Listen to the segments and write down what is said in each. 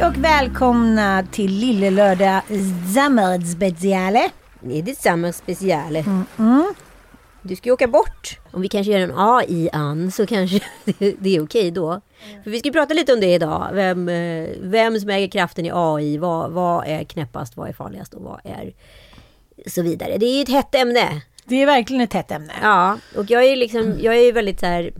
Hej och välkomna till Lille Lördag Sommarspeciale. Är det samma speciale? Du ska ju åka bort. Om vi kanske gör en AI-an så kanske det, det är okej då. För vi ska prata lite om det idag. Vem, eh, vem som äger kraften i AI. Vad, vad är knäppast, vad är farligast och vad är så vidare. Det är ju ett hett ämne. Det är verkligen ett hett ämne. Ja, och jag är liksom, jag är väldigt så här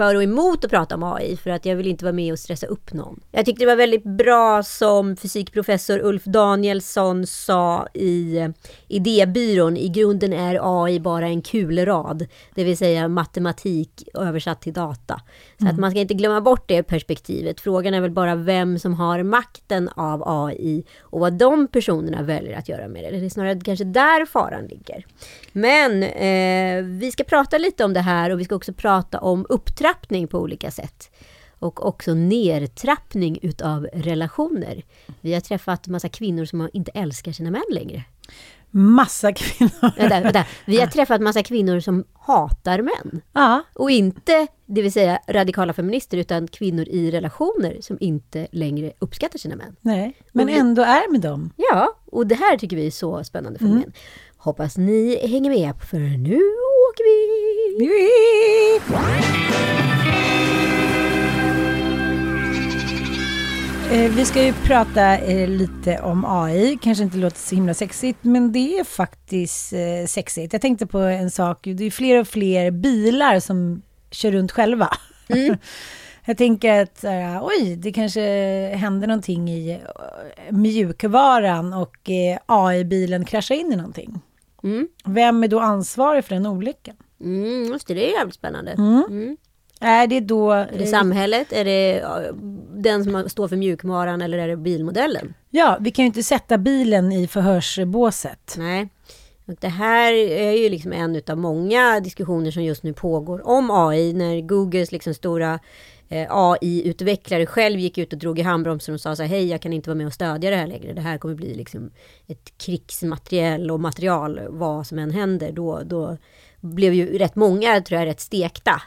för och emot att prata om AI för att jag vill inte vara med och stressa upp någon. Jag tyckte det var väldigt bra som fysikprofessor Ulf Danielsson sa i eh, idébyrån. I grunden är AI bara en kulrad, det vill säga matematik översatt till data. Så att man ska inte glömma bort det perspektivet. Frågan är väl bara vem som har makten av AI och vad de personerna väljer att göra med det. Det är snarare kanske där faran ligger. Men eh, vi ska prata lite om det här och vi ska också prata om upptrappning på olika sätt. Och också nedtrappning utav relationer. Vi har träffat massa kvinnor som inte älskar sina män längre. Massa kvinnor. Vänta, vänta. Vi har träffat massa kvinnor som hatar män. Ja, Och inte, det vill säga radikala feminister, utan kvinnor i relationer som inte längre uppskattar sina män. nej. Men vi- ändå är med dem. Ja, och det här tycker vi är så spännande fenomen. Hoppas ni hänger med, för nu åker vi! Eh, Vi ska ju prata eh, lite om AI. Kanske inte låter så himla sexigt, men det är faktiskt eh, sexigt. Jag tänkte på en sak. Det är fler och fler bilar som kör runt själva. Jag tänker att oj, det kanske händer någonting i mjukvaran och AI-bilen kraschar in i någonting. Mm. Vem är då ansvarig för den olyckan? Mm, just det, det är jävligt spännande. Är det då... Är det samhället? Är det den som står för mjukvaran eller är det bilmodellen? Ja, vi kan ju inte sätta bilen i förhörsbåset. Nej. Och det här är ju liksom en av många diskussioner som just nu pågår om AI. När Googles liksom stora AI-utvecklare själv gick ut och drog i handbromsen och sa så här, hej jag kan inte vara med och stödja det här längre. Det här kommer bli liksom ett krigsmateriel och material vad som än händer. Då, då blev ju rätt många, tror jag, rätt stekta.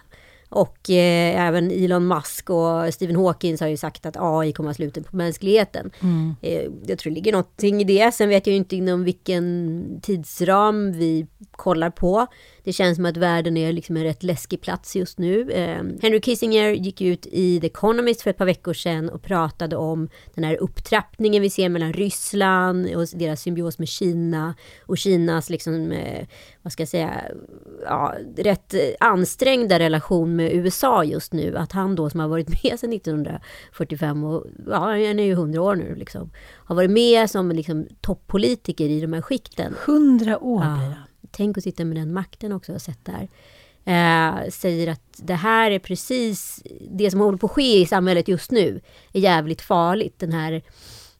Och eh, även Elon Musk och Stephen Hawkins har ju sagt att AI kommer att vara slutet på mänskligheten. Eh, jag tror det ligger någonting i det. Sen vet jag ju inte inom vilken tidsram vi kollar på. Det känns som att världen är liksom en rätt läskig plats just nu. Eh, Henry Kissinger gick ut i The Economist för ett par veckor sedan och pratade om den här upptrappningen vi ser mellan Ryssland och deras symbios med Kina och Kinas liksom, eh, vad ska jag säga, ja, rätt ansträngda relation med USA just nu. Att han då som har varit med sedan 1945 och ja, han är ju 100 år nu liksom. Har varit med som liksom toppolitiker i de här skikten. Hundra år blir Ja tänk att sitta med den makten också och sett där. Eh, säger att det här är precis det som håller på att ske i samhället just nu. Är jävligt farligt. Den här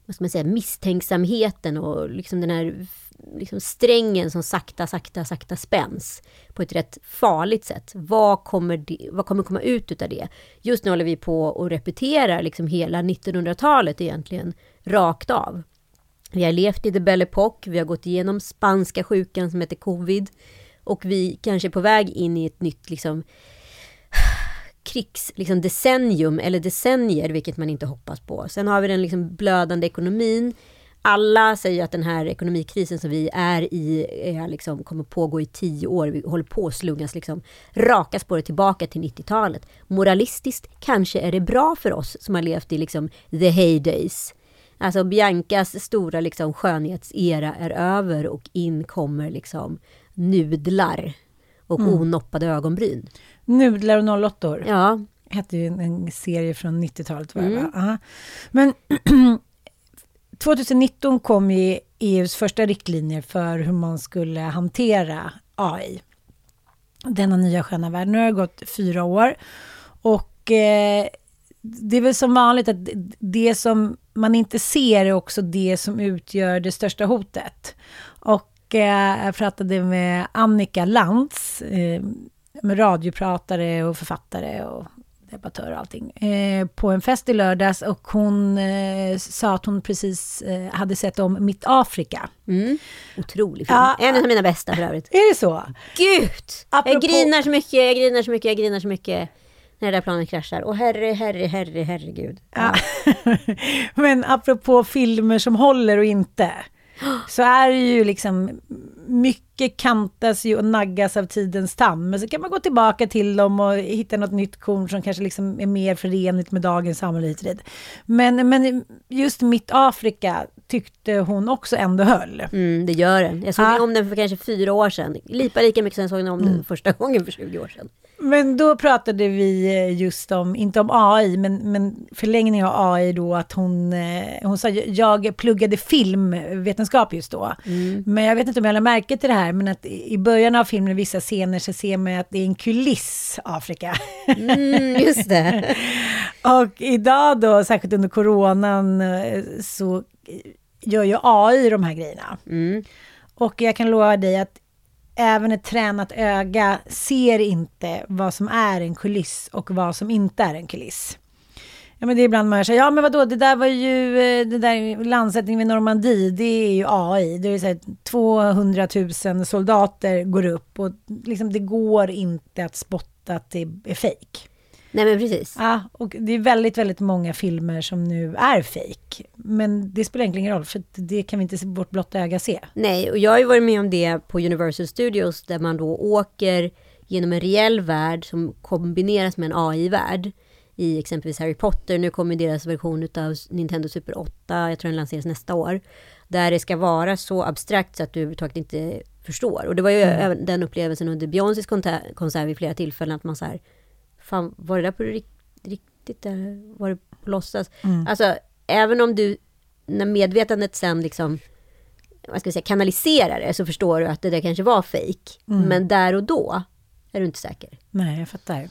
vad ska man säga, misstänksamheten och liksom den här liksom strängen som sakta, sakta, sakta spänns på ett rätt farligt sätt. Vad kommer, det, vad kommer komma ut utav det? Just nu håller vi på och repeterar liksom hela 1900-talet egentligen rakt av. Vi har levt i the Belle Époque, vi har gått igenom spanska sjukan som heter covid och vi kanske är på väg in i ett nytt liksom krigsdecennium liksom decennium eller decennier, vilket man inte hoppas på. Sen har vi den liksom blödande ekonomin. alla säger att den här ekonomikrisen som vi är i eh, är liksom, kommer pågå i tio år. Vi håller på att slungas liksom raka spåret tillbaka till 90-talet. Moralistiskt kanske är det bra för oss som har levt i liksom the heydays. Alltså Biancas stora liksom skönhetsera är över och in kommer liksom nudlar och mm. onoppade ögonbryn. Nudlar och 08 Ja. Hette ju en, serie från 90-talet. Mm. Men 2019 kom ju EUs första riktlinjer för hur man skulle hantera AI. Denna nya sköna värld. Nu har det gått fyra år. Och eh, det är väl som vanligt att det som man inte ser är också det som utgör det största hotet. Och eh, jag pratade med Annika Lantz, eh, med radiopratare och författare och debattör och allting, eh, på en fest i lördags och hon eh, sa att hon precis eh, hade sett om Mitt Afrika. Mm. Otrolig film. Ja, en av mina bästa för övrigt. Är det så? Gud! Apropå... Jag grinar så mycket, jag grinar så mycket, jag grinar så mycket när det där planet kraschar. Och herre, herre, herre, herregud. Ja. Men apropå filmer som håller och inte så är det ju liksom mycket kantas ju och naggas av tidens tand. Men så kan man gå tillbaka till dem och hitta något nytt korn som kanske liksom är mer förenligt med dagens samhälle. Men, men just Mitt Afrika tyckte hon också ändå höll. Mm, det gör den. Jag såg ja. om den för kanske fyra år sedan. Lipa lika mycket som jag såg om den mm. första gången för 20 år sedan. Men då pratade vi eh, just om, inte om AI, men, men förlängning av AI då, att hon, eh, hon sa, jag pluggade filmvetenskap just då. Mm. Men jag vet inte om jag lade märke till det här, men att i början av filmen, vissa scener, så ser man att det är en kuliss, Afrika. Mm, just det. och idag då, särskilt under coronan, eh, så gör ju AI de här grejerna. Mm. Och jag kan lova dig att även ett tränat öga ser inte vad som är en kuliss och vad som inte är en kuliss. Ja, men det är ibland man säger, ja men vadå, det där var ju, eh, det där landsättningen vid Normandie, det är ju AI. Det är så här, 200 000 soldater går upp och liksom det går inte att spotta att det är fejk. Nej men precis. Ja, och det är väldigt, väldigt många filmer som nu är fake. Men det spelar egentligen ingen roll, för det kan vi inte vårt blotta öga se. Nej, och jag har ju varit med om det på Universal Studios, där man då åker genom en reell värld som kombineras med en AI-värld. I exempelvis Harry Potter, nu kommer deras version av Nintendo Super 8, jag tror den lanseras nästa år. Där det ska vara så abstrakt så att du överhuvudtaget inte förstår. Och det var ju mm. den upplevelsen under Beyoncés konsert vid flera tillfällen, att man så här, fan var det där på riktigt eller var det på låtsas? Mm. Alltså, även om du, när medvetandet sen liksom, vad ska jag säga, kanaliserar det, så förstår du att det där kanske var fejk. Mm. Men där och då är du inte säker. Nej, jag fattar.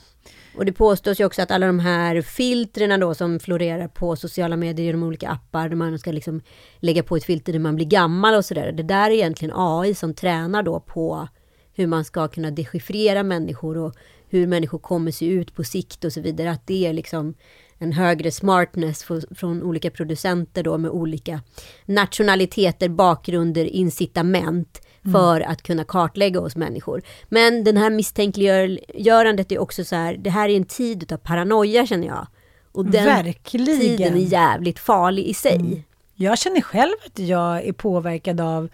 Och det påstås ju också att alla de här filtren då som florerar på sociala medier genom olika appar, där man ska liksom lägga på ett filter när man blir gammal och sådär. Det där är egentligen AI som tränar då på hur man ska kunna dechiffrera människor och hur människor kommer se ut på sikt och så vidare. Att det är liksom en högre smartness från olika producenter då med olika nationaliteter, bakgrunder, incitament mm. för att kunna kartlägga oss människor. Men den här misstänkliggörandet är också så här, det här är en tid av paranoia känner jag. Och den Verkligen. tiden är jävligt farlig i sig. Mm. Jag känner själv att jag är påverkad av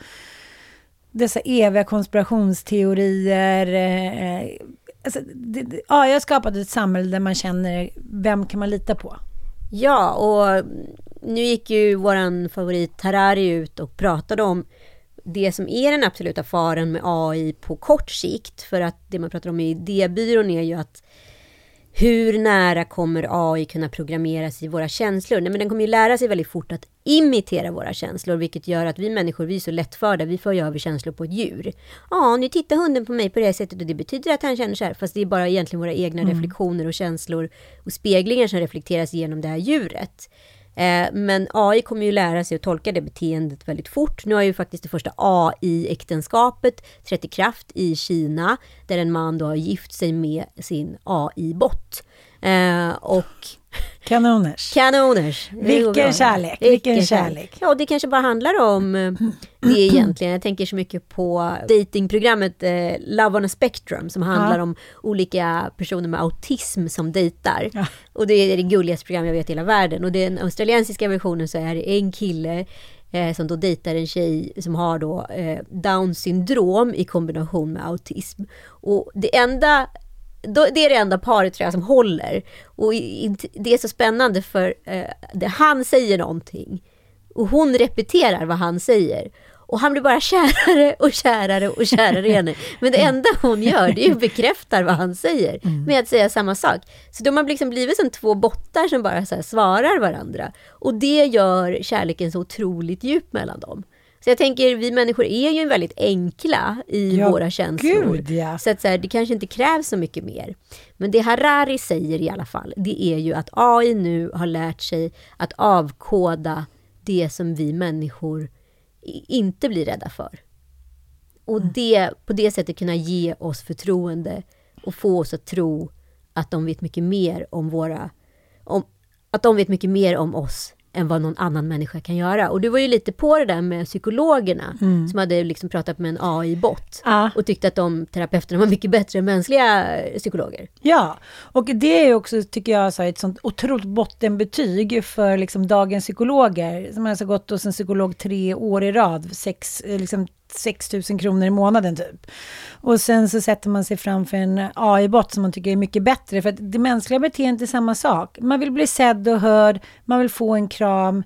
dessa eviga konspirationsteorier, eh, alltså, det, det, ja, jag har skapat ett samhälle där man känner, vem kan man lita på? Ja, och nu gick ju vår favorit Harari ut och pratade om det som är den absoluta faran med AI på kort sikt. För att det man pratar om i idébyrån är ju att hur nära kommer AI kunna programmeras i våra känslor? Nej, men den kommer ju lära sig väldigt fort att imitera våra känslor, vilket gör att vi människor, vi är så lättförda, vi för över känslor på ett djur. Ja, nu tittar hunden på mig på det här sättet och det betyder att han känner så här, fast det är bara egentligen våra egna mm. reflektioner och känslor och speglingar som reflekteras genom det här djuret. Eh, men AI kommer ju lära sig att tolka det beteendet väldigt fort. Nu har ju faktiskt det första AI-äktenskapet trätt i kraft i Kina, där en man då har gift sig med sin AI-bot. Eh, och Kanoners. Kanoners. Vilken kärlek. Vilken kärlek. Ja, det kanske bara handlar om eh, det egentligen. Jag tänker så mycket på datingprogrammet eh, Love on a Spectrum som handlar ja. om olika personer med autism som dejtar. Ja. Och det är det gulligaste program jag vet i hela världen. Och den australiensiska versionen så är det en kille eh, som då dejtar en tjej som har då eh, down syndrom i kombination med autism. Och det enda då, det är det enda paret tror jag som håller. Och det är så spännande för eh, det, han säger någonting och hon repeterar vad han säger. Och han blir bara kärare och kärare och kärare i henne. Men det enda hon gör det är att bekräfta vad han säger med att säga samma sak. Så de har liksom blivit som två bottar som bara svarar varandra. Och det gör kärleken så otroligt djup mellan dem. Så jag tänker, vi människor är ju väldigt enkla i Ja, våra känslor. gud, ja. Så att så här, det kanske inte krävs så mycket mer. Men det Harari säger i alla fall, det är ju att AI nu har lärt sig att avkoda det som vi människor inte blir rädda för. Och det, på det sättet kunna ge oss förtroende och få oss att tro att de vet mycket mer om våra... Om, att de vet mycket mer om oss än vad någon annan människa kan göra. Och du var ju lite på det där med psykologerna som hade liksom pratat med en AI-bot Ja. och tyckte att de terapeuterna var mycket bättre än mänskliga eh, psykologer. Ja, och det är också, tycker jag, så ett sånt otroligt bottenbetyg för liksom, dagens psykologer. Som alltså gått hos en psykolog tre år i rad, sex, eh, liksom, 6 000 kronor i månaden typ. Och sen så sätter man sig framför en AI-bot som man tycker är mycket bättre. För att det mänskliga beteendet är samma sak. Man vill bli sedd och hörd, man vill få en kram.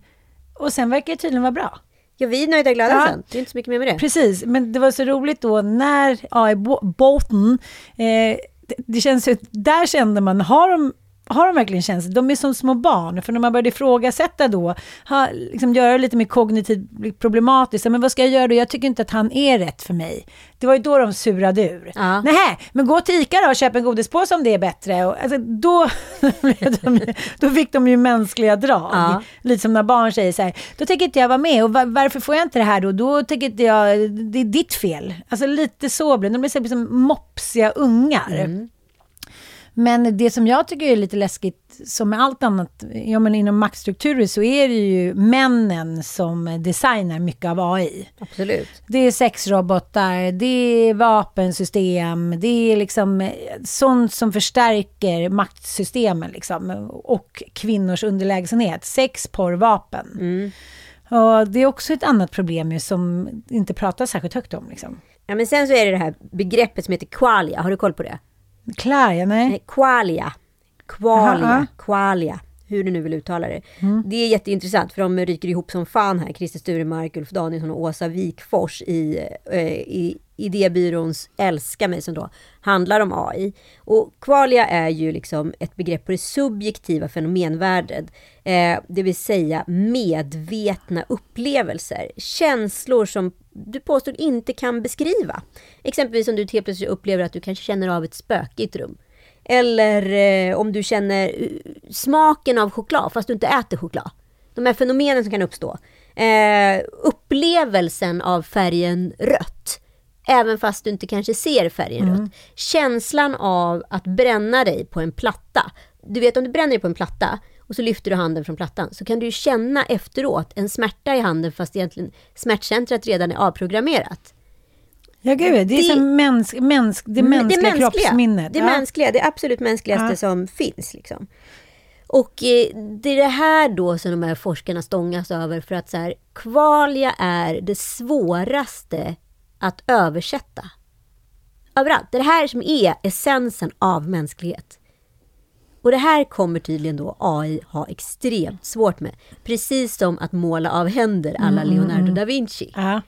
Och sen verkar det tydligen vara bra. Ja, vi är nöjda och glada Ja. sen. Det är inte så mycket mer med det. Precis, men det var så roligt då när AI-båten, eh, det, det känns ju, där kände man, har de har de verkligen känslor? De är som små barn. För när man började ifrågasätta då, ha, liksom göra det lite mer kognitivt problematiskt. Men vad ska jag göra då? Jag tycker inte att han är rätt för mig. Det var ju då de surade ur. Ja. Nej, men gå till ICA då och köp en godispåse om det är bättre. Och, alltså, då, de, då fick de ju mänskliga drag. Ja. Lite som när barn säger så här, då tänker inte jag vara med. Och va- varför får jag inte det här då? Då tänker inte jag, det är ditt fel. Alltså lite så blir det. De blir så här som mopsiga ungar. Men det som jag tycker är lite läskigt, som med allt annat, ja men inom maktstrukturer så är det ju männen som designar mycket av AI. Absolut. Det är sexrobotar, det är vapensystem, det är liksom eh, sånt som förstärker maktsystemen liksom. Och kvinnors underlägsenhet. Sex, porr, vapen. Och det är också ett annat problem ju som inte pratas särskilt högt om. Liksom. Ja, men sen så är det det här begreppet som heter qualia. Har du koll på det? Klär jag? Nej. Qualia. Qualia. Qualia. Hur du nu vill uttala det. Det är jätteintressant för de ryker ihop som fan här. Christer Sturemark, Ulf Danielsson och Åsa Wikfors i, eh, i idébyråns Älska mig som då handlar om AI. Och qualia är ju liksom ett begrepp på det subjektiva fenomenvärdet. Eh, det vill säga medvetna upplevelser. Känslor som du påstår inte kan beskriva. Exempelvis om du helt plötsligt upplever att du kanske känner av ett spöke i ett rum. Eller eh, om du känner eh, smaken av choklad fast du inte äter choklad. De här fenomenen som kan uppstå. Eh, upplevelsen av färgen rött. Även fast du inte kanske ser färgen rött. Känslan av att bränna dig på en platta. Du vet om du bränner dig på en platta och så lyfter du handen från plattan så kan du ju känna efteråt en smärta i handen fast egentligen smärtcentrat redan är avprogrammerat. Ja, gud, det är Det- som mänsk, mänsk, det mänskliga kroppsminnet. Det Ja. mänskliga, det absolut mänskligaste Ja. som finns. Liksom. Och eh, det är det här då som de här forskarna stångas över för att så här, kvalia är det svåraste att översätta. Överallt. Det är det här som är essensen av mänsklighet. Och det här kommer tydligen då AI ha extremt svårt med. Precis som att måla av händer alla Mm, Leonardo da Vinci. Ja,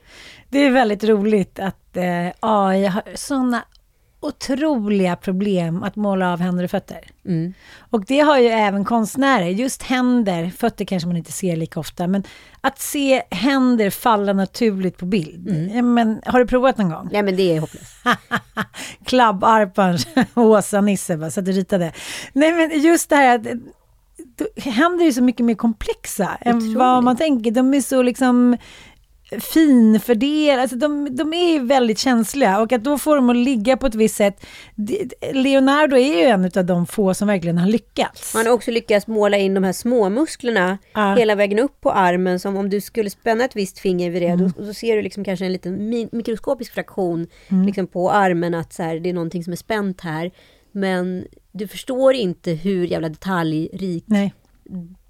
det är väldigt roligt att eh, AI har sådana otroliga problem att måla av händer och fötter. Mm. Och det har ju även konstnärer. Just händer, fötter kanske man inte ser lika ofta, men att se händer falla naturligt på bild. Mm. Men, har du provat någon gång? Nej men det är hopplöst. Klabbarpans Åsa-Nisse bara satt och ritade. Nej men just det här att då- händer är så mycket mer komplexa än Otroligt. vad man tänker. De är så liksom finfördelade, alltså de, de är ju väldigt känsliga och att då få dem att ligga på ett visst sätt. Leonardo är ju en av de få som verkligen har lyckats. Man har också lyckats måla in de här små musklerna Ja. hela vägen upp på armen som om du skulle spänna ett visst finger vid det Mm. då, så ser du liksom kanske en liten mi- mikroskopisk fraktion Mm. liksom på armen att så här, det är någonting som är spänt här. Men du förstår inte hur jävla detaljrikt Nej.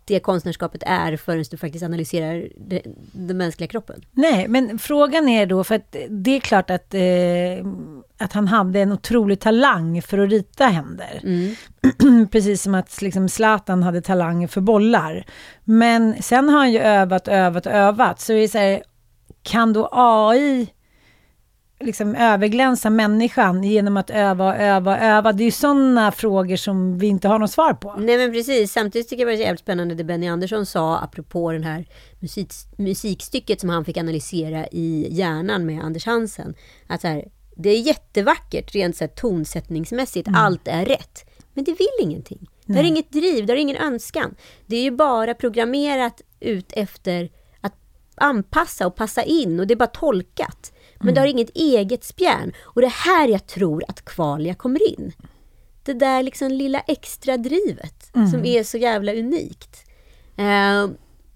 Det konstnärskapet är förrän du faktiskt analyserar det, den mänskliga kroppen. Nej, men frågan är då, för att det är klart att, eh, att han hade en otrolig talang för att rita händer. Mm. Precis som att liksom, Zlatan hade talang för bollar. Men sen har han ju övat, övat, övat. Så det är så här, kan då AI liksom överglänsa människan genom att öva, öva, öva? Det är ju sådana frågor som vi inte har något svar på. Nej men precis, samtidigt tycker jag det var jävligt spännande det Benny Andersson sa apropå den här musik, musikstycket som han fick analysera i hjärnan med Anders Hansen. Att så här, det är jättevackert rent så här, tonsättningsmässigt, allt är rätt. Men det vill ingenting. Det har Nej. inget driv, det har ingen önskan. Det är ju bara programmerat ut efter att anpassa och passa in och det är bara tolkat. Men det har inget eget spjärn. Och det är här jag tror att kvalia kommer in. Det där liksom lilla extra drivet som är så jävla unikt. Eh,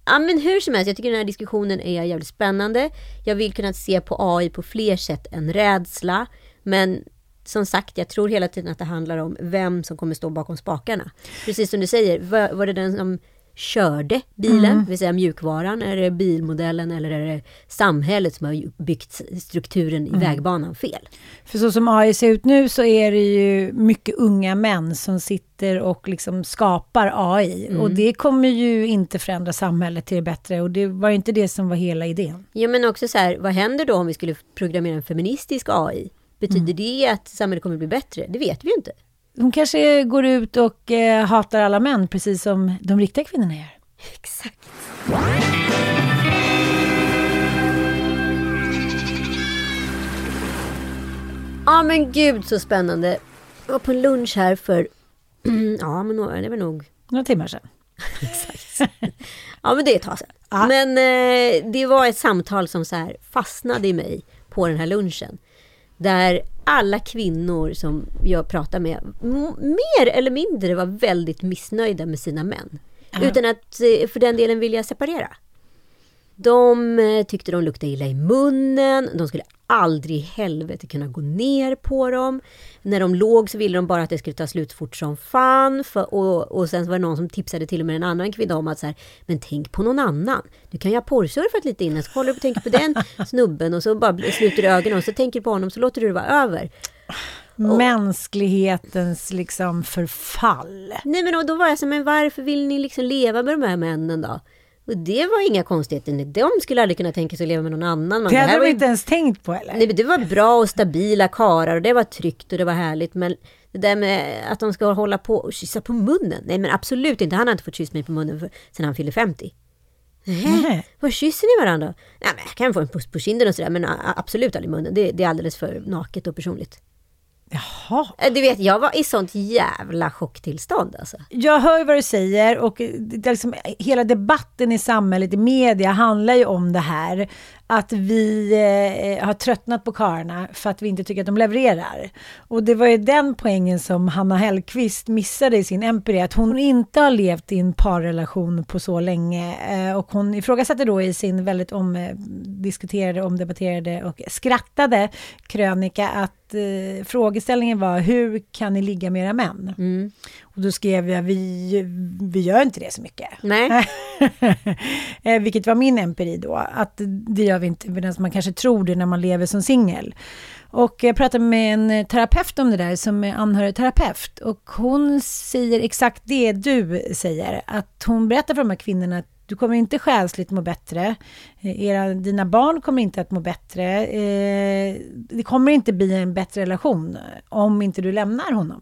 ja men hur som helst, jag tycker den här diskussionen är jävligt spännande. Jag vill kunna se på AI på fler sätt än rädsla. Men som sagt, jag tror hela tiden att det handlar om vem som kommer stå bakom spakarna. Precis som du säger, var, var det den som körde bilen, det vill säga mjukvaran, är det bilmodellen eller är det samhället som har byggt strukturen i vägbanan fel? För så som AI ser ut nu så är det ju mycket unga män som sitter och liksom skapar AI. Och det kommer ju inte förändra samhället till det bättre. Och det var ju inte det som var hela idén. Ja men också så här, vad händer då om vi skulle programmera en feministisk AI? Betyder det att samhället kommer bli bättre? Det vet vi ju inte. Hon kanske går ut och eh, hatar alla män, precis som de riktiga kvinnorna gör. Exakt. Ja men gud så spännande. Jag var på en lunch här för, ja men det var nog Några timmar sedan. Ja men det är ett tag sedan. Ja. Men eh, det var ett samtal som så här fastnade i mig på den här lunchen. Där alla kvinnor som jag pratade med mer eller mindre var väldigt missnöjda med sina män. Utan att eh, för den delen vilja separera. De eh, tyckte de luktade illa i munnen. De skulle aldrig i helvete kunna gå ner på dem. När de låg så ville de bara att det skulle ta slut fort som fan. För, och, och sen var det någon som tipsade till och med en annan kvinna om att så här, men tänk på någon annan. Du kan ju ha porrsurfat lite innan, så kollar du och tänker på den snubben och så bara sluter du ögonen och så tänker du på honom så låter du det vara över. Mänsklighetens liksom förfall. Nej men och då var jag så men varför vill ni liksom leva med de här männen då? Och det var inga konstigheter. De skulle aldrig kunna tänka sig att leva med någon annan. Man, Det hade de ju inte ens tänkt på eller? Nej, men det var bra och stabila karar och det var tryggt och det var härligt. Men det där med att de ska hålla på och kyssa på munnen. Nej men absolut inte. Han har inte fått kyssa mig på munnen för, sen han fyllde 50. Nej, vad kysser ni varandra? Nej men jag kan få en puss på kinden och sådär. Men absolut aldrig i munnen. Det, det är alldeles för naket och personligt. Jaha. Eh, Du vet, jag var i sånt jävla chocktillstånd alltså. Jag hör vad du säger och det är liksom, hela debatten i samhället, i media, handlar ju om det här. Att vi eh, har tröttnat på karlarna för att vi inte tycker att de levererar. Och det var ju den poängen som Hanna Hellqvist missade i sin empiri, att hon inte har levt i en parrelation på så länge. Eh, och hon ifrågasatte då i sin väldigt omdiskuterade, eh, omdebatterade och skrattade krönika att eh, frågeställningen var hur kan ni ligga med era män? Mm. Och då skrev jag, vi, vi gör inte det så mycket. Nej. Eh, Vilket var min empiri då, att det gör vi inte, medan man kanske tror det när man lever som singel. Och jag pratade med en terapeut om det där, som är anhörigterapeut. Och hon säger exakt det du säger, att hon berättar för de här kvinnorna att du kommer inte själsligt må bättre. Eh, Era, dina barn kommer inte att må bättre. Eh, det kommer inte bli en bättre relation om inte du lämnar honom.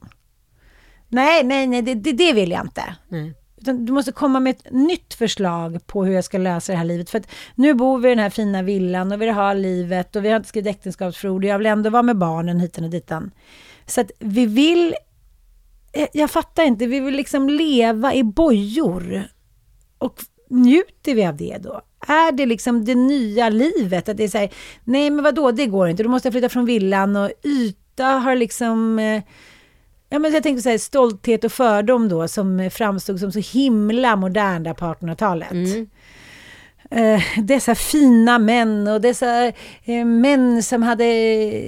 Nej, nej, nej, det, det, det vill jag inte. Nej. Utan du måste komma med ett nytt förslag på hur jag ska lösa det här livet. För att nu bor vi i den här fina villan och vi har livet och vi har inte skrivit äktenskapsförord och jag vill ändå vara med barnen hiten och ditan. Så att vi vill, eh, jag fattar inte, vi vill liksom leva i bojor. Och njuter vi av det då? Är det liksom det nya livet? Att det är så här, nej men vadå, det går inte, då måste jag flytta från villan och yta har liksom eh, Ja, men jag tänkte här, stolthet och fördom då som framstod som så himla modern där på 1800-talet. eh, dessa fina män och dessa eh, män som hade,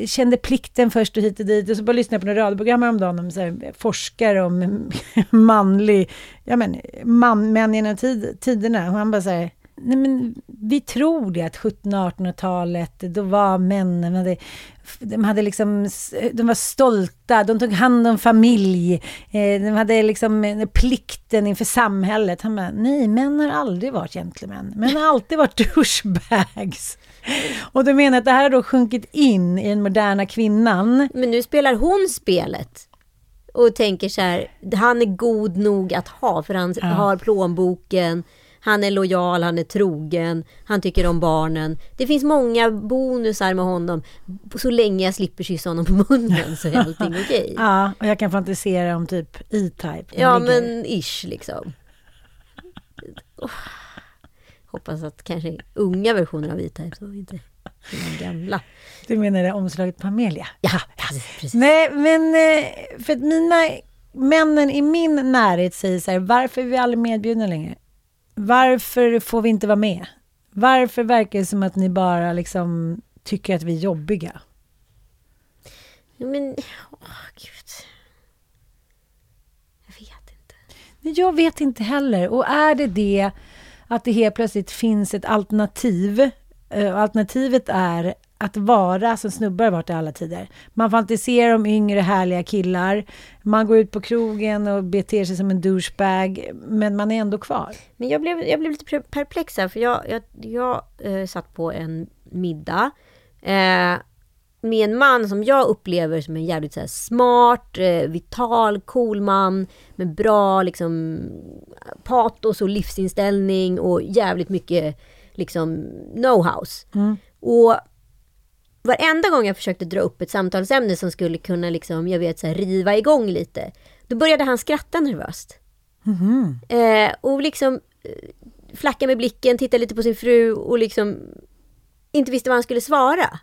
kände plikten först och hit och dit. Och så bara lyssnade jag på några radioprogram häromdagen om så här, forskare om manlig, ja men, man, män genom tid, tiderna. Och han bara så här, nej men vi tror det att 1700-1800-talet, då var männen, hade, de, hade liksom, de var stolta, de tog hand om familj, eh, de hade liksom plikten inför samhället. Han bara, nej, män har aldrig varit gentlemän, män har alltid varit douchebags. Och du menar att det här har då sjunkit in i den moderna kvinnan. Men nu spelar hon spelet och tänker så här, han är god nog att ha för han ja. har plånboken, han är lojal, han är trogen, han tycker om barnen. Det finns många bonusar med honom. Så länge jag slipper kyssa honom på munnen så är allting okej. Okay. ja, och jag kan fantisera om typ E-Type. Ja, ligger. men ish liksom. Oh. Hoppas att kanske unga versioner av E-Type, så inte den gamla. Du menar det omslaget på Amelia? Ja, precis, precis. Nej, men eh, för att mina männen i min närhet säger så här, varför är vi aldrig medbjudna längre? Varför får vi inte vara med? Varför verkar det som att ni bara liksom tycker att vi är jobbiga? Men, åh gud. Jag vet inte. Jag vet inte heller. Och är det det att det helt plötsligt finns ett alternativ. Uh, alternativet är att vara som snubbar varit i alla tider. Man fantiserar om yngre härliga killar. Man går ut på krogen och beter sig som en douchebag. Men man är ändå kvar. Men jag blev, jag blev lite perplex här. För jag, jag, jag eh, satt på en middag. Eh, med en man som jag upplever som en jävligt så smart, eh, vital, cool man. Med bra liksom patos och livsinställning och jävligt mycket liksom know-hows. Mm. Och varenda gång jag försökte dra upp ett samtalsämne som skulle kunna liksom, jag vet, så här, riva igång lite. Då började han skratta nervöst. Mm. Eh, och liksom eh, flacka med blicken, titta lite på sin fru och liksom inte visste vad han skulle svara.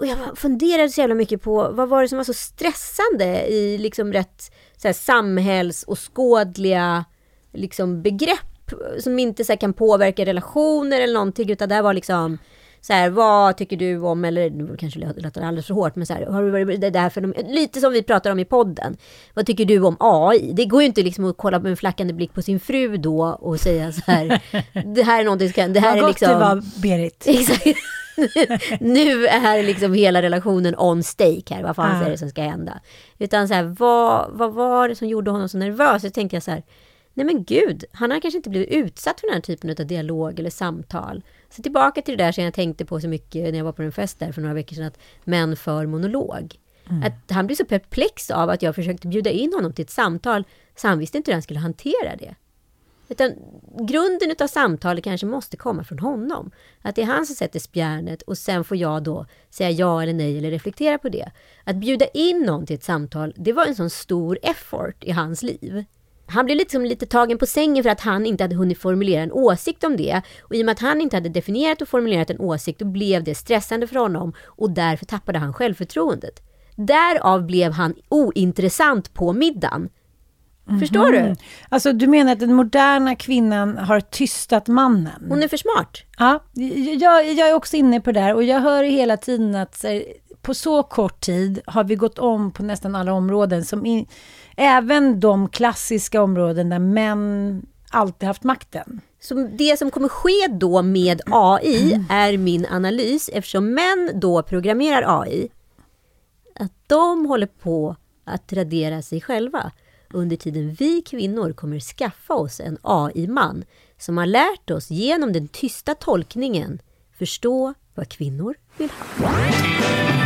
Och jag funderade så jävla mycket på vad var det som var så stressande i liksom rätt så här, samhälls och skådliga liksom, begrepp som inte så här, kan påverka relationer eller någonting utan det var liksom så här, vad tycker du om, eller nu kanske det låter alldeles för hårt, men så här, har du varit det där för lite som vi pratar om i podden. Vad tycker du om AI? Det går ju inte liksom att kolla med en flackande blick på sin fru då och säga så här, det här är någonting, det här vad är liksom... Gott det var, Berit. Exakt. nu är liksom hela relationen on stake här, vad fan ja. är det som ska hända? Utan så här, vad, vad var det som gjorde honom så nervös? Så tänkte jag så här, nej men gud, han har kanske inte blivit utsatt för den här typen av dialog eller samtal. Så tillbaka till det där som jag tänkte på så mycket när jag var på en fest där för några veckor sedan, att män för monolog. Mm. Att han blev så perplex av att jag försökte bjuda in honom till ett samtal, så han visste inte hur han skulle hantera det. Utan grunden av samtalet kanske måste komma från honom. Att det är han som sätter spjärnet och sen får jag då säga ja eller nej eller reflektera på det. Att bjuda in någon till ett samtal, det var en sån stor effort i hans liv han blev liksom lite tagen på sängen för att han inte hade hunnit formulera en åsikt om det. Och i och med att han inte hade definierat och formulerat en åsikt, då blev det stressande för honom och därför tappade han självförtroendet. Därav blev han ointressant på middagen. Mm -hmm. Förstår du? Alltså du menar att den moderna kvinnan har tystat mannen? Hon är för smart. Ja, jag, jag är också inne på det här och jag hör hela tiden att på så kort tid har vi gått om på nästan alla områden som in, Även de klassiska områden där män alltid haft makten. Så det som kommer ske då med AI är min analys, eftersom män då programmerar AI, att de håller på att radera sig själva. Under tiden vi kvinnor kommer skaffa oss en AI-man som har lärt oss genom den tysta tolkningen förstå vad kvinnor vill ha.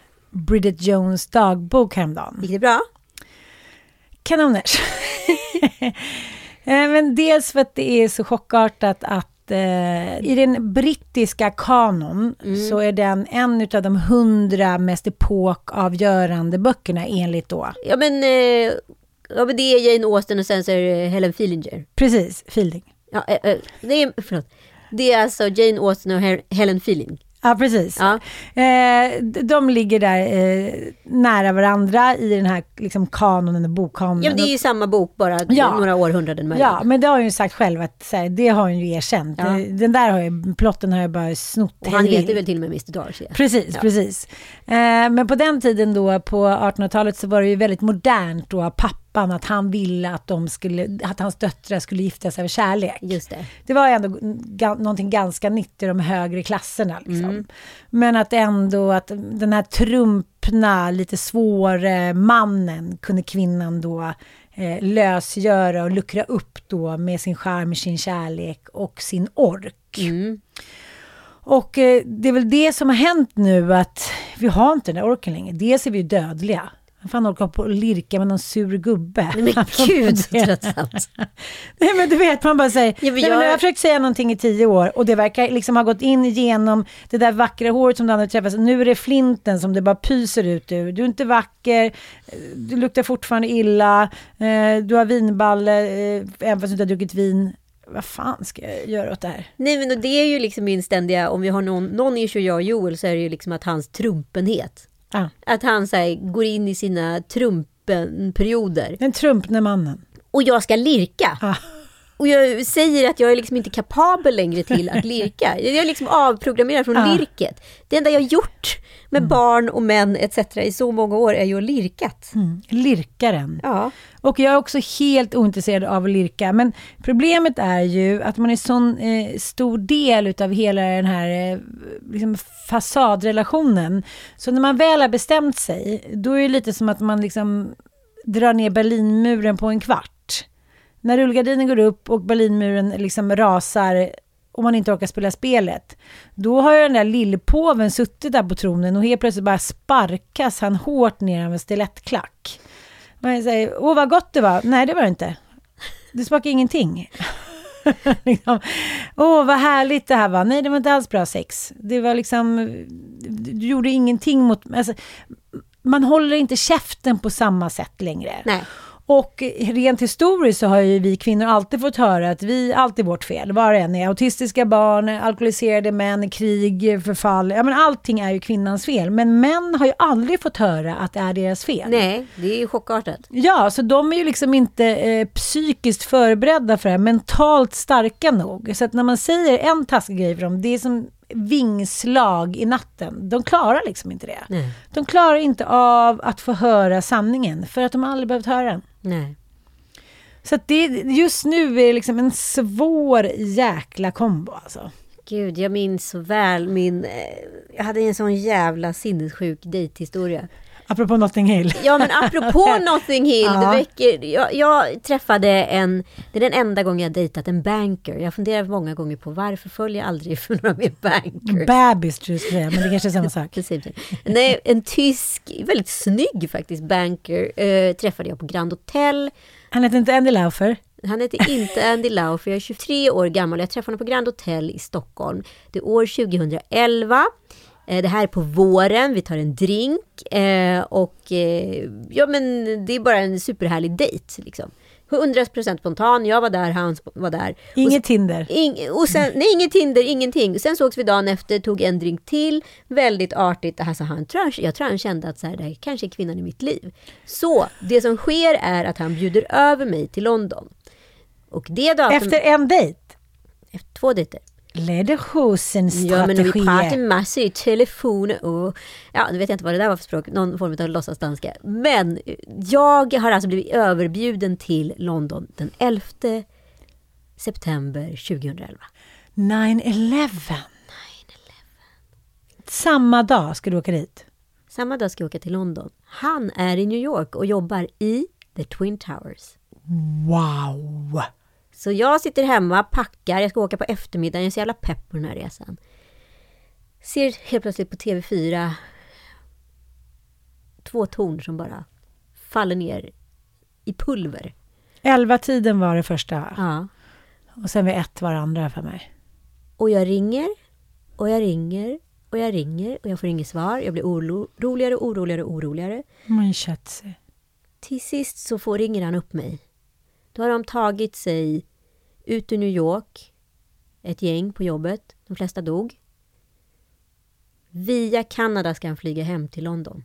Bridget Jones dagbok häromdagen. Gick det bra? Kanoners. Eh, Men dels för att det är så chockartat att eh, i den brittiska kanon så är den en av de hundra mest epokavgörande böckerna enligt då. Ja men, eh, ja, men det är Jane Austen och sen så är det Helen Fielding. Precis, Fielding. Ja, eh, eh, det är, förlåt. Det är alltså Jane Austen och Her- Helen Fielding. Ja, precis. Ja. Eh, de ligger där eh, nära varandra i den här liksom, kanonen och bokkanonen. Ja, men det är ju samma bok, bara Ja. några århundraden mellan. Ja, men det har hon ju sagt själv att så här, det har hon ju erkänt. Ja. Det- Den där har ju, plotten har jag bara snott Och han heter väl till och med Mr Darcy? Precis, Ja. precis. Eh, men på den tiden då, på 1800-talet, så var det ju väldigt modernt då av pappan att han ville att, de skulle, att hans döttrar skulle gifta sig av kärlek. Just det. Det var ändå ga, någonting ganska nytt i de högre klasserna. Liksom. Mm. Men att ändå att den här trumpna, lite svåra mannen kunde kvinnan då eh, lösgöra och luckra upp då med sin charm, sin kärlek och sin ork. Mm. Och eh, det är väl det som har hänt nu att vi har inte den där orken längre. Dels är vi ju dödliga. Vem fan orkar på och lirka med någon sur gubbe? Nej, men gud så tröttsamt. Nej men du vet, man bara säger, Ja, men nej, men jag- nu har jag försökt säga någonting i tio år och det verkar liksom ha gått in genom det där vackra håret som du hade träffat. Nu är det flinten som det bara pyser ut ur. Du är inte vacker, du luktar fortfarande illa, eh, du har vinballe, eh, även fast du inte har druckit vin. Vad fan ska jag göra åt det här? Nej men det är ju liksom min ständiga, om vi har någon, någon issue jag och Joel så är det ju liksom att hans trumpenhet. Ah, Att han så här, går in i sina trumpenperioder. den trumpne mannen. Och jag ska lirka. Ah. Och jag säger att jag är liksom inte kapabel längre till att lirka. Jag är liksom avprogrammerad från Ah. lirket. Det enda jag gjort med barn och män etc. i så många år är ju lirkat. Mm. Lirkaren. Ja. Och jag är också helt ointresserad av att lirka. Men problemet är ju att man är sån eh, stor del utav hela den här eh, liksom fasadrelationen. Så när man väl har bestämt sig, då är det lite som att man liksom drar ner Berlinmuren på en kvart. När rullgardinen går upp och Berlinmuren liksom rasar och man inte orkar spela spelet, då har ju den där lillpåven suttit där på tronen och helt plötsligt bara sparkas han hårt ner av en stilettklack. Man säger, åh vad gott det var. Nej, det var det inte. Det smakade ingenting. liksom, åh vad härligt det här var. Nej, det var inte alls bra sex. Det var liksom, du gjorde ingenting mot... Alltså, man håller inte käften på samma sätt längre. Nej. Och rent historiskt så har ju vi kvinnor alltid fått höra att vi, allt är vårt fel. Var och en är autistiska barn, alkoholiserade män, krig, förfall. Ja men allting är ju kvinnans fel. Men män har ju aldrig fått höra att det är deras fel. Nej, det är ju chockartat. Ja, så de är ju liksom inte eh, psykiskt förberedda för det här, mentalt starka nog. Så att när man säger en taskig grej för dem, det är som vingslag i natten. De klarar liksom inte det. Nej. De klarar inte av att få höra sanningen, för att de aldrig behövt höra den. Nej. Så att det, just nu är det liksom en svår jäkla kombo alltså. Gud, jag minns så väl min... Eh, jag hade en sån jävla sinnessjuk dejthistoria. Apropå Notting Hill. Ja, men apropå Notting Hill, Ja. väcker... Jag, jag träffade en... Det är den enda gången jag dejtat en banker. Jag funderar många gånger på varför följer jag aldrig för några mer bankers? Bebis tror jag säga, men det kanske är samma sak. Nej, en tysk, väldigt snygg faktiskt, banker eh, träffade jag på Grand Hotel. Han heter inte Andy Laufer. Han heter inte Andy Lau, för jag är 23 år gammal. Jag träffade honom på Grand Hotel i Stockholm. Det är år 2011. Eh, Det här är på våren, vi tar en drink eh, och eh, ja men det är bara en superhärlig dejt. Liksom. 100% spontan, jag var där, han var där. Inget Tinder. Ing, och sen, nej, inget Tinder, ingenting. Sen sågs vi dagen efter, tog en drink till. Väldigt artigt. Alltså han, tror han, jag tror han kände att så här, det här kanske är kvinnan i mitt liv. Så det som sker är att han bjuder över mig till London. Och det datum... Efter en dejt. efter två dejter. Lederhosen Ja, men vi pratar massor i telefon och... Ja, nu vet jag inte vad det där var för språk. Någon form av låtsasdanska. Men jag har alltså blivit överbjuden till London den 11 september 2011. 9-11. Samma dag ska du åka dit. Samma dag ska jag åka till London. Han är i New York och jobbar i The Twin Towers. Wow! Så jag sitter hemma, packar, jag ska åka på eftermiddagen, jag är så jävla pepp på den här resan. Ser helt plötsligt på TV4 två torn som bara faller ner i pulver. Elva tiden var det första. Ja. Och sen vid ett var det andra för mig. Och jag ringer och jag ringer och jag ringer och jag får inget svar. Jag blir oroligare och oroligare och oroligare. Man sig. Till sist så får ringer han upp mig. Då har de tagit sig ut ur New York, ett gäng på jobbet. De flesta dog. Via Kanada ska han flyga hem till London.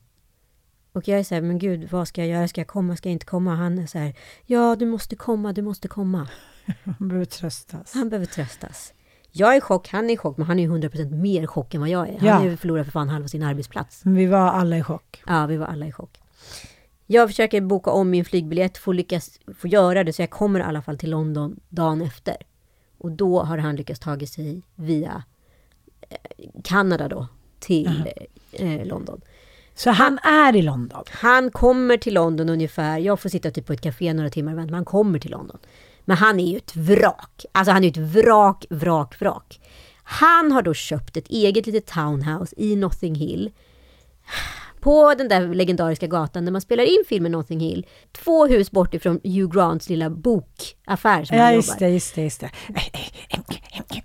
Och jag är så här, men gud, vad ska jag göra? Ska jag komma? Ska jag inte komma? Han är så här, ja, du måste komma, du måste komma. Man behöver tröstas. Han behöver tröstas. Jag är i chock, han är i chock, men han är ju 100% mer i chock än vad jag är. Han Ja. har ju förlorat för fan halva sin arbetsplats. Men vi var alla i chock. Ja, vi var alla i chock. Jag försöker boka om min flygbiljett, få lyckas få göra det, så jag kommer i alla fall till London dagen efter. Och då har han lyckats ta sig via eh, Kanada då, till eh, London. Så han är i London. Han kommer till London ungefär, jag får sitta typ på ett café några timmar och vänta, men han kommer till London. Men han är ju ett vrak. Alltså han är ju ett vrak, vrak, vrak. Han har då köpt ett eget litet townhouse i Notting Hill. På den där legendariska gatan där man spelar in filmen Notting Hill. Två hus bort ifrån Hugh Grants lilla bokaffär som Ja, han just jobbar. det, just det, just det.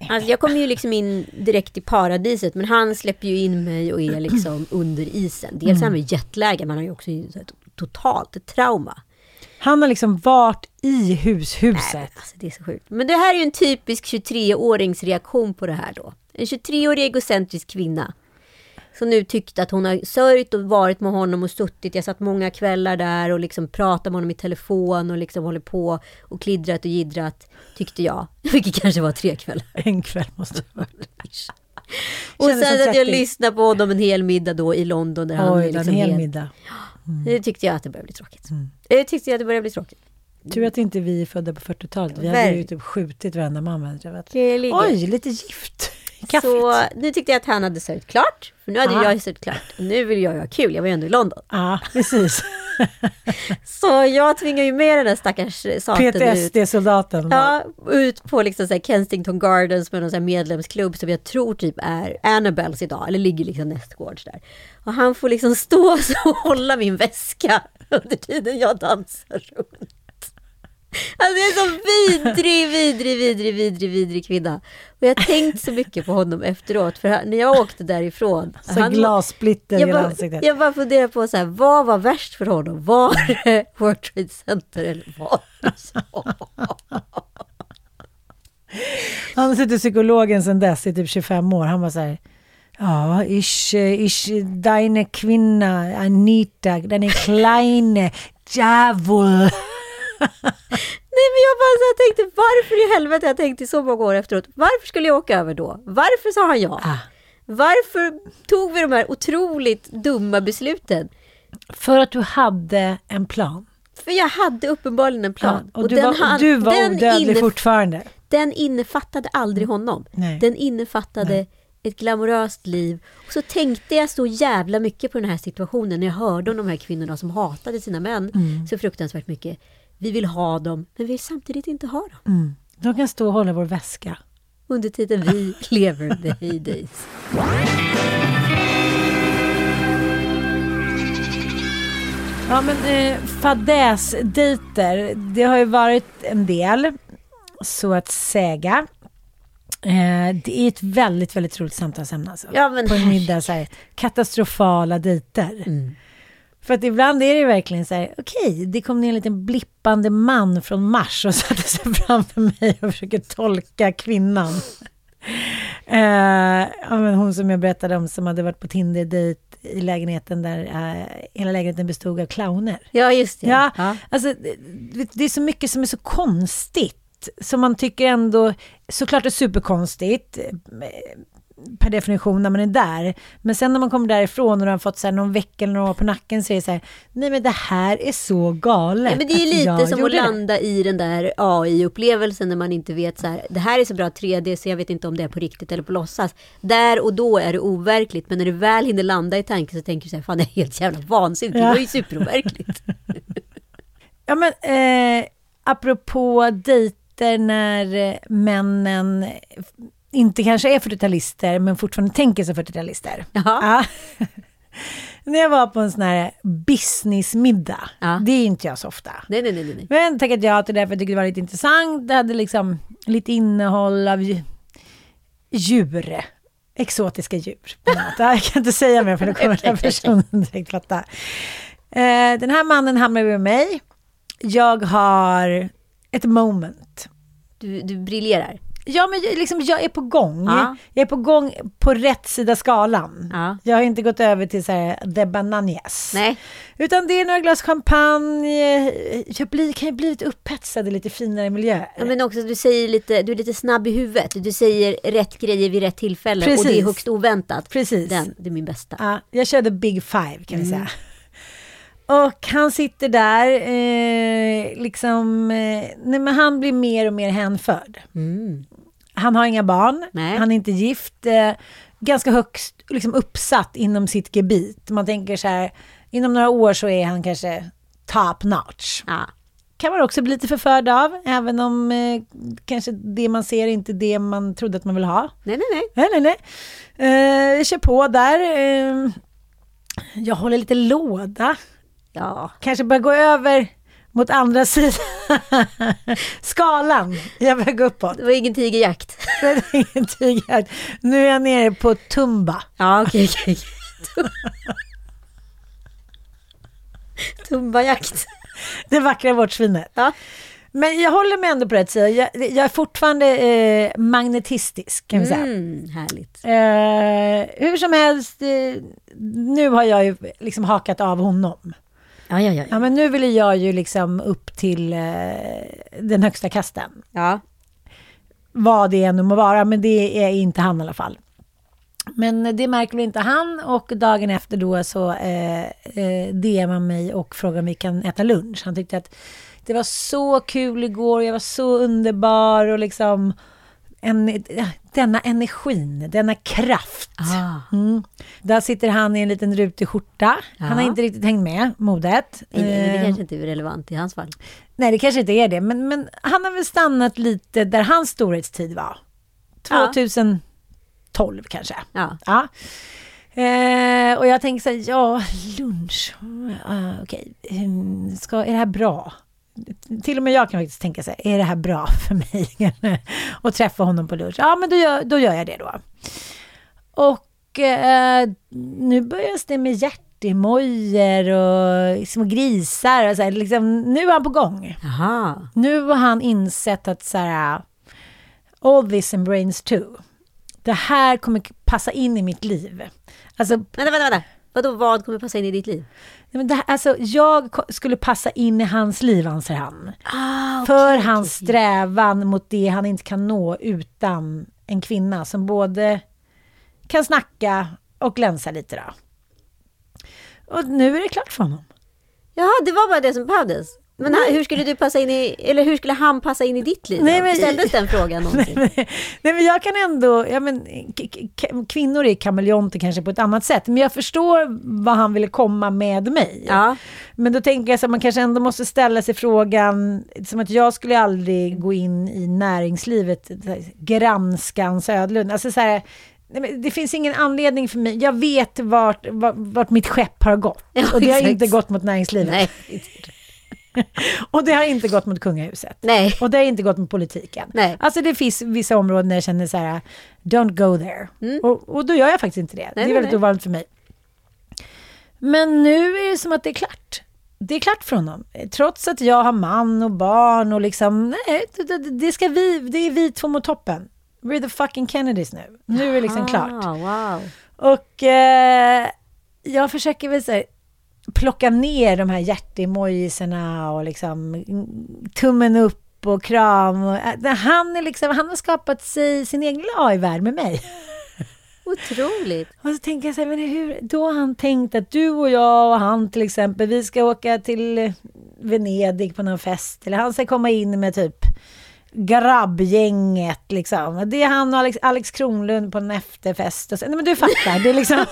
Alltså jag kommer ju liksom in direkt i paradiset men han släpper ju in mig och är liksom under isen. Dels är han med jetläge, man har ju också så här totalt ett trauma. Han har liksom varit i hushuset. Nej, alltså det är så sjukt. Men det här är ju en typisk 23-årings reaktion på det här då. En 23-årig egocentrisk kvinna. Som nu tyckte att hon har sörjt och varit med honom och suttit. Jag satt många kvällar där och liksom pratat med honom i telefon och liksom hållit på och klidrat och jiddrat. Tyckte jag. Vilket kanske var tre kvällar. En kväll måste det vara. Och sen att jag 30. lyssnade på honom en hel middag då i London. Där han Oj, en liksom hel helt- middag. Det tyckte jag att det började bli tråkigt. Det tyckte jag att det började bli tråkigt. Tur att inte vi är födda på 40-talet. Vi hade ju typ skjutit varenda man. Oj, lite gift i kaffet. Så nu tyckte jag att han hade sörjt klart. För nu hade Aha. jag sörjt klart. Nu vill jag ha kul. Jag var ju ändå i London. Ja, precis. Så jag tvingar ju med den där stackars saten ut. PTSD-soldaten. Ja, ut på liksom så Kensington Gardens med någon så medlemsklubb som jag tror typ är Annabelles idag, eller ligger liksom nästgårds där. Och han får liksom stå och hålla min väska under tiden jag dansar runt. Alltså jag är så vidrig, vidrig, vidrig, vidrig, vidrig kvinna. Och jag har tänkt så mycket på honom efteråt, för han- när jag åkte därifrån. Så glassplitter i jag, bara, ansiktet. jag bara funderar på så här, vad var värst för honom? Var det World Trade Center eller var det USA? Han har suttit psykologen sedan dess i typ 25 år. Han var så här. Ja, ich, ich, deine Kvinna, Anita, deine kleine Djävul. Nej men jag bara så här tänkte, varför i helvete jag tänkt i så många år efteråt, varför skulle jag åka över då? Varför sa han ja? Ah. Varför tog vi de här otroligt dumma besluten? För att du hade en plan. För jag hade uppenbarligen en plan. Ja, och, du, var, han- du var den odödlig fortfarande. Den innefattade aldrig honom. Nej. Den innefattade ett glamoröst liv. Och så tänkte jag så jävla mycket på den här situationen när jag hörde om de här kvinnorna som hatade sina män Mm. så fruktansvärt mycket. Vi vill ha dem, men vi vill samtidigt inte ha dem. Mm. De kan stå och hålla vår väska. Under tiden vi lever the heydays. Ja men eh, fadäsdejter, det har ju varit en del, så att säga. Eh, det är ett väldigt, väldigt roligt samtalsämne alltså. Ja, men På en middag så här, katastrofala dejter. Mm. För att ibland är det verkligen så här, okej, det kom ner en liten blippande man från Mars och satte sig framför mig och försöker tolka kvinnan. Ja, men hon som jag berättade om som hade varit på Tinder-dejt i lägenheten där eh, hela lägenheten bestod av clowner. Ja, just det. Ja, Ja. alltså det, det är så mycket som är så konstigt. Som man tycker ändå, såklart är superkonstigt per definition när man är där. Men sen när man kommer därifrån och har fått så här någon vecka eller några på nacken så är det så här, nej men det här är så galet. Ja, men det är lite som att gjorde det." landa i den där AI-upplevelsen när man inte vet så här, det här är så bra 3D så jag vet inte om det är på riktigt eller på låtsas. Där och då är det overkligt, men när du väl hinner landa i tanken så tänker du så här, fan det är helt jävla vansinnigt, det Ja. var ju superoverkligt. Ja men eh, apropå dejter när eh, männen inte kanske är 40-talister men fortfarande tänker sig 40-talister. Jaha. Ja. när jag var på en sån här businessmiddag, Ja. det är inte jag så ofta. nej, nej, nej, nej. Men tackade jag till det för jag tyckte det var lite intressant. Det hade liksom lite innehåll av dju- djur. Exotiska djur. Ja, Jag kan inte säga mer för då kommer den här personen direkt fatta. Eh, den här mannen hamnar med mig. Jag har ett moment. Du, du briljerar. Ja, men jag, liksom, jag är på gång. Ja. Jag är på gång på rätt sida skalan. Ja. Jag har inte gått över till så här, the bananas. Nej. Utan det är några glas champagne. Jag blir, kan ju bli lite upphetsad i lite finare miljöer. Ja, men också du säger lite, du är lite snabb i huvudet. Du säger rätt grejer vid rätt tillfälle och det är Precis. högst oväntat. Precis. Den, det är min bästa. Ja, jag körde Big Five kan vi Mm. säga. Och han sitter där, eh, liksom, eh, nej men han blir mer och mer hänförd. Han har inga barn, Mm. Nej. han är inte gift, eh, ganska högst liksom uppsatt inom sitt gebit. Man tänker så här, inom några år så är han kanske top notch. Ja. Kan man också bli lite förförd av, även om eh, kanske det man ser är inte det man trodde att man vill ha. Nej, nej, nej. Nej, nej, nej. Eh, jag kör på där. Jag håller lite låda. Ja. Kanske börjar gå över mot andra sidan. Skalan. Jag börjar gå uppåt. Det var ingen tigerjakt. Det är ingenting här. Nu är jag nere på Tumba. Ja, okej, okej. Tumbajakt. Det vackra vårtsvinet. Ja. Men jag håller mig ändå på rätt sida. Jag, jag är fortfarande eh, magnetistisk kan vi säga. Mm, härligt. Eh, hur som helst, eh, nu har jag ju liksom hakat av honom. Ja, ja, ja. Ja, men nu vill jag ju liksom upp till eh, den högsta kasten. ja. Vad det än må vara, men det är inte han i alla fall. Men det märker väl inte han och dagen efter då så eh, eh, DMar mig och frågar om vi kan äta lunch. Han tyckte att det var så kul igår, jag var så underbar och liksom en, denna energin, denna kraft. Ah. Mm. Där sitter han i en liten rutig skjorta. Han har inte riktigt hängt med modet. Nej, Det Eh, kanske inte är relevant i hans fall. Nej, det kanske inte är det, men, men han har väl stannat lite där hans storhetstid var. Ja. 2012 kanske. Ja. Eh, och jag tänker så här, ja, lunch, uh, okej, mm, ska, är det här bra? Till och med jag kan faktiskt tänka sig, är det här bra för mig? att träffa honom på lunch? Ja, men då gör, då gör jag det då. Och eh, nu börjar det med hjärtemojor och små grisar. Och så här, liksom, nu är han på gång. Jaha. Nu har han insett att så här, all this and brains too. Det här kommer passa in i mitt liv. Alltså, Vänta, vänta, vänta. Vadå, vad kommer passa in i ditt liv? nej, men det här, alltså jag skulle passa in i hans liv, anser han. Ah, För hans strävan mot det han inte kan nå utan en kvinna som både kan snacka och glänsa lite då. Och nu är det klart för honom. Jaha, det var bara det som behövdes. Men han, hur skulle du passa in i, eller hur skulle han passa in i ditt liv? Nej, men- Ställdes den frågan någonsin? Nej men jag kan ändå, ja men kvinnor är kameleonter kanske på ett annat sätt, men jag förstår vad han ville komma med mig. Ja. Men då tänker jag så att man kanske ändå måste ställa sig frågan, som att jag skulle aldrig gå in i näringslivet, granska en Södlund. Alltså så här, nej, det finns ingen anledning för mig, jag vet vart, vart, vart mitt skepp har gått. Ja, och det har inte gått mot näringslivet. Nej. Och det har inte gått mot kungahuset. Nej. Och det har inte gått mot politiken. Nej. Alltså det finns vissa områden där jag känner så här, don't go there. Och, och då gör jag faktiskt inte det. det är Mm. nej, väldigt nej. ovanligt för mig. Men nu är det som att det är klart. Det är klart för honom. Trots att jag har man och barn och liksom, nej, det, det ska vi, det är vi två mot toppen. We're the fucking Kennedys nu. Nu är det liksom klart. Ah, wow. Och eh, jag försöker väl här, plocka ner de här hjärtemojisarna och liksom mm, tummen upp och kram. Och, äh, han, är liksom, han har skapat sig sin egen AI-värld med mig. Otroligt. Och så tänker jag så här, men hur, då har han tänkt att du och jag och han till exempel, vi ska åka till Venedig på någon fest. Eller han ska komma in med typ grabbgänget liksom. Det är han och Alex, Alex Kronlund på en efterfest. Och så, nej men du fattar, det är liksom...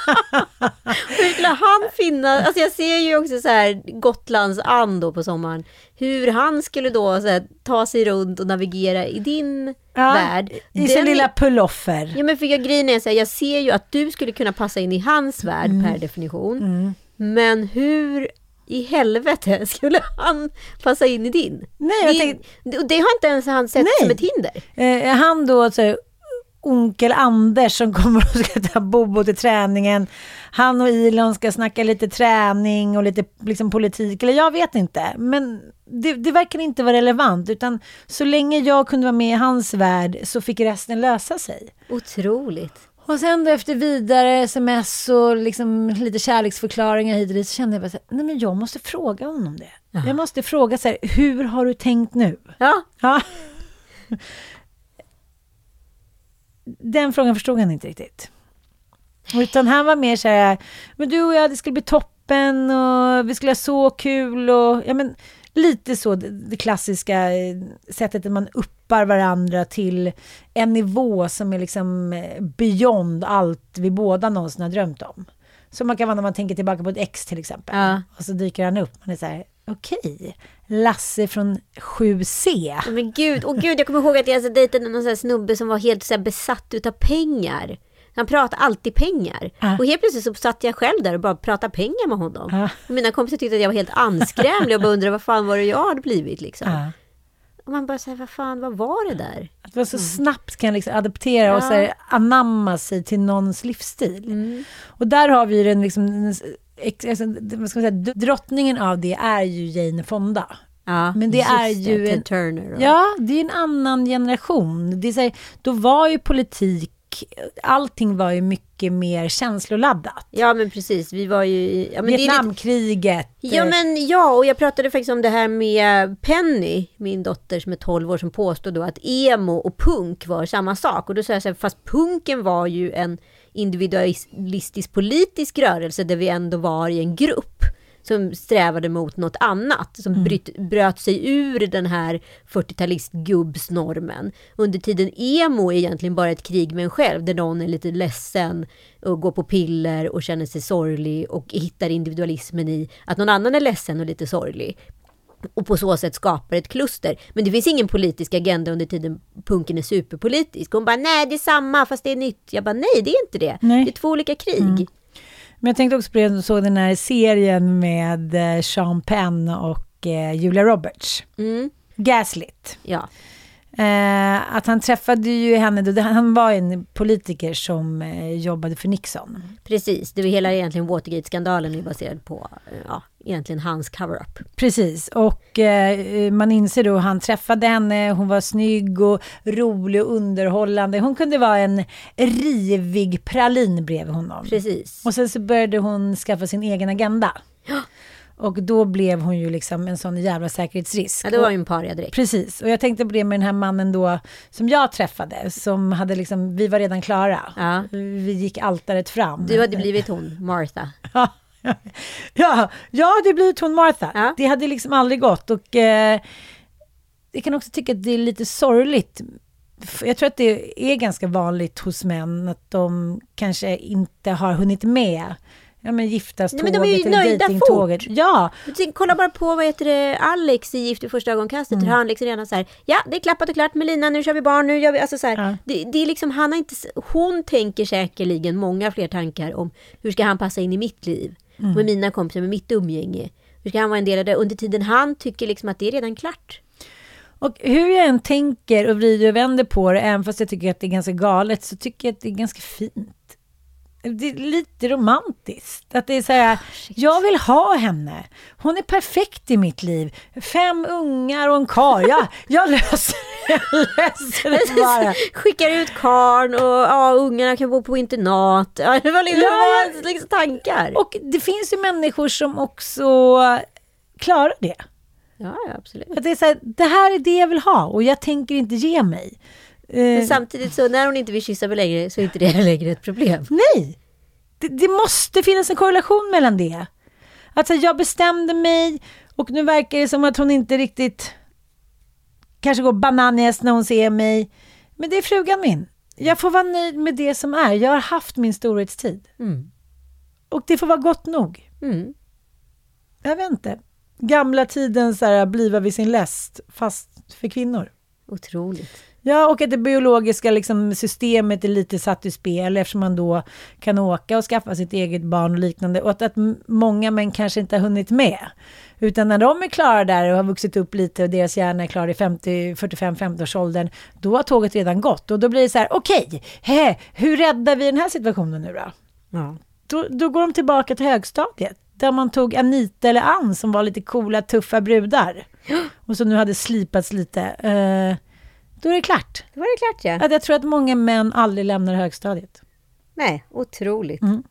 Hur skulle han finna, alltså jag ser ju också så här Gotlands and på sommaren. Hur han skulle då här, ta sig runt och navigera i din Ja, värld. I sin Den- lilla pullover. Ja men för jag, grejen är så här, jag ser ju att du skulle kunna passa in i hans värld Mm. per definition. Men hur i helvete skulle han passa in i din? Nej, jag tänkte- det, det har inte ens han sett Nej. som ett hinder. Eh, han då, så här, onkel Anders som kommer och ska ta Bobo till träningen. Han och Elon ska snacka lite träning och lite liksom, politik. Eller jag vet inte. Men det, det verkar inte vara relevant. Utan så länge jag kunde vara med i hans värld så fick resten lösa sig. Otroligt. Och sen då efter vidare sms och liksom lite kärleksförklaringar hit och dit så kände jag bara så här, nej men jag måste fråga honom det. Jag måste fråga så här, hur har du tänkt nu? Ja, Ja. Den frågan förstod han inte riktigt. Utan han var mer så här, men du och jag, det skulle bli toppen och vi skulle ha så kul och ja men lite så det, klassiska eh, sättet att man uppar varandra till en nivå som är liksom eh, beyond allt vi båda någonsin har drömt om. Så man kan vara när man tänker tillbaka på ett ex till exempel. Ja. Och så dyker han upp. Man är så här, okej, Lasse från 7C. men gud, och gud jag kommer ihåg att jag alltså dejtade någon sån snubbe som var helt så besatt utav pengar. Han pratade alltid pengar. Ja. Och helt plötsligt så satt jag själv där och bara pratade pengar med honom. Ja. Och mina kompisar tyckte att jag var helt anskrämlig och bara undrade vad fan var det jag hade blivit liksom. Ja. Och man bara säger vad fan, vad var det där? Att man så snabbt kan liksom adaptera och så här, anamma sig till någons livsstil. Och där har vi ju den, liksom, den, alltså, vad ska man säga, drottningen av det är ju Jane Fonda. Ja, Men det är ju en- Turner. Och, Ja, det är en annan generation. Det är här, då var ju politik, allting var ju mycket mer känsloladdat. ja, men precis. Vi var ju... i- Ja, är lite, Vietnamkriget. Ja men ja, och jag pratade faktiskt om det här med Penny, min dotter som är 12 år, som påstod då att emo och punk var samma sak. Och då sa jag så här, fast punken var ju en individualistisk politisk rörelse där vi ändå var i en grupp som strävade mot något annat, som bryt, bröt sig ur den här 40-talistgubbsnormen. Under tiden emo är egentligen bara ett krig med en själv, där någon är lite ledsen och går på piller och känner sig sorglig och hittar individualismen i att någon annan är ledsen och lite sorglig. Och på så sätt skapar ett kluster. Men det finns ingen politisk agenda under tiden punken är superpolitisk. Hon bara, nej det är samma fast det är nytt. Jag bara, nej det är inte det. Nej. Det är två olika krig. Men jag tänkte också på det, jag såg den här serien med eh, Sean Penn och eh, Julia Roberts. Mm. Gaslit. Ja. Eh, att han träffade ju henne, då, han var en politiker som eh, jobbade för Nixon. Precis, det var hela egentligen Watergate-skandalen är baserad på eh, ja, egentligen hans cover-up. Precis, och eh, man inser då han träffade henne, hon var snygg och rolig och underhållande. Hon kunde vara en rivig pralin bredvid honom. Precis. Och sen så började hon skaffa sin egen agenda. Och då blev hon ju liksom en sån jävla säkerhetsrisk. Ja, det var ju en paria direkt. Precis, och jag tänkte på det med den här mannen då som jag träffade, som hade liksom, vi var redan klara. Ja. Vi gick altaret fram. Du hade blivit hon, Martha. Ja, ja, ja, det blir hon Martha. Ja. Det hade liksom aldrig gått. Och eh, jag kan också tycka att det är lite sorgligt. Jag tror att det är ganska vanligt hos män att de kanske inte har hunnit med ja, men giftaståget Nej, men de är ju eller nöjda dejtingtåget. fort. Ja, Tänk, Kolla bara på vad heter det, Alex i Gift i första ögonkastet. Mm. Hur han liksom redan så här, ja det är klappat och klart med Lina, nu kör vi barn, nu gör vi, alltså så här, Ja. det, det är liksom, han har inte, hon tänker säkerligen många fler tankar om hur ska han passa in i mitt liv? Mm. Med mina kompisar, med mitt umgänge. Hur ska han vara en del av det? Under tiden han tycker liksom att det är redan klart. och hur jag än tänker och vrider och vänder på det, även fast jag tycker att det är ganska galet, så tycker jag att det är ganska fint. Det är lite romantiskt. Att det är så här, jag vill ha henne. Hon är perfekt i mitt liv. Fem ungar och en karl. Ja, jag löser, jag löser det bara. Skickar ut karn och ja, ungarna kan bo på internat. Ja, det var liksom, Ja, liksom tankar. Och det finns ju människor som också klarar det. Ja, ja, absolut. Att det är så här, det här är det jag vill ha och jag tänker inte ge mig. Eh, Men samtidigt så när hon inte vill kyssa mig längre så är inte det längre ett problem. Nej! Det, det måste finnas en korrelation mellan det. Alltså jag bestämde mig och nu verkar det som att hon inte riktigt kanske går bananas när hon ser mig. Men det är frugan min. Jag får vara nöjd med det som är. Jag har haft min storhetstid. Mm. Och det får vara gott nog. Mm. Jag vet inte. Gamla tiden så här, bliva vid sin läst, fast för kvinnor. Otroligt. Ja, och att det biologiska liksom, systemet är lite satt i spel eftersom man då kan åka och skaffa sitt eget barn och liknande. Och att, att många män kanske inte har hunnit med. Utan när de är klara där och har vuxit upp lite och deras hjärna är klar i 50, 45-50 års åldern, då har tåget redan gått. Och då blir det så här, okej, hä, hur räddar vi den här situationen nu då? Ja. då? Då går de tillbaka till högstadiet. Där man tog Anita eller Ann som var lite coola, tuffa brudar. Och som nu hade slipats lite. Eh, då är det klart. Då var det klart ja. Att jag tror att många män aldrig lämnar högstadiet. Nej, otroligt. Mm.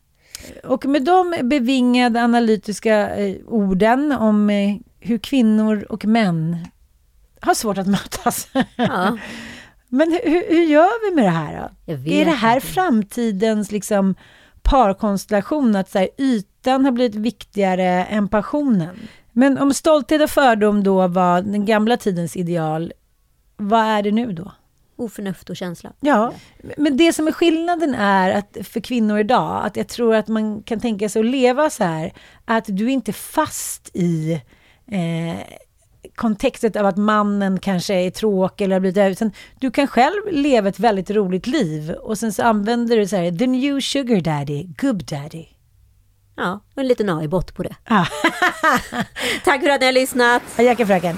Och med de bevingade analytiska eh, orden om eh, hur kvinnor och män har svårt att mötas. Ja. Men hur, hur- gör vi med det här då? Är det här inte. framtidens liksom, parkonstellation? Att så här, ytan har blivit viktigare än passionen? Men om stolthet och fördom då var den gamla tidens ideal, vad är det nu då? Oförnuft och känsla. Ja, men det som är skillnaden är att för kvinnor idag, att jag tror att man kan tänka sig att leva så här, att du är inte fast i eh, kontextet av att mannen kanske är tråkig eller har blivit över, utan du kan själv leva ett väldigt roligt liv och sen så använder du så här, the new sugar daddy, gubb daddy. Ja, och en liten AI-bot på det. Ah. Tack för att ni har lyssnat. Adjöken fröken.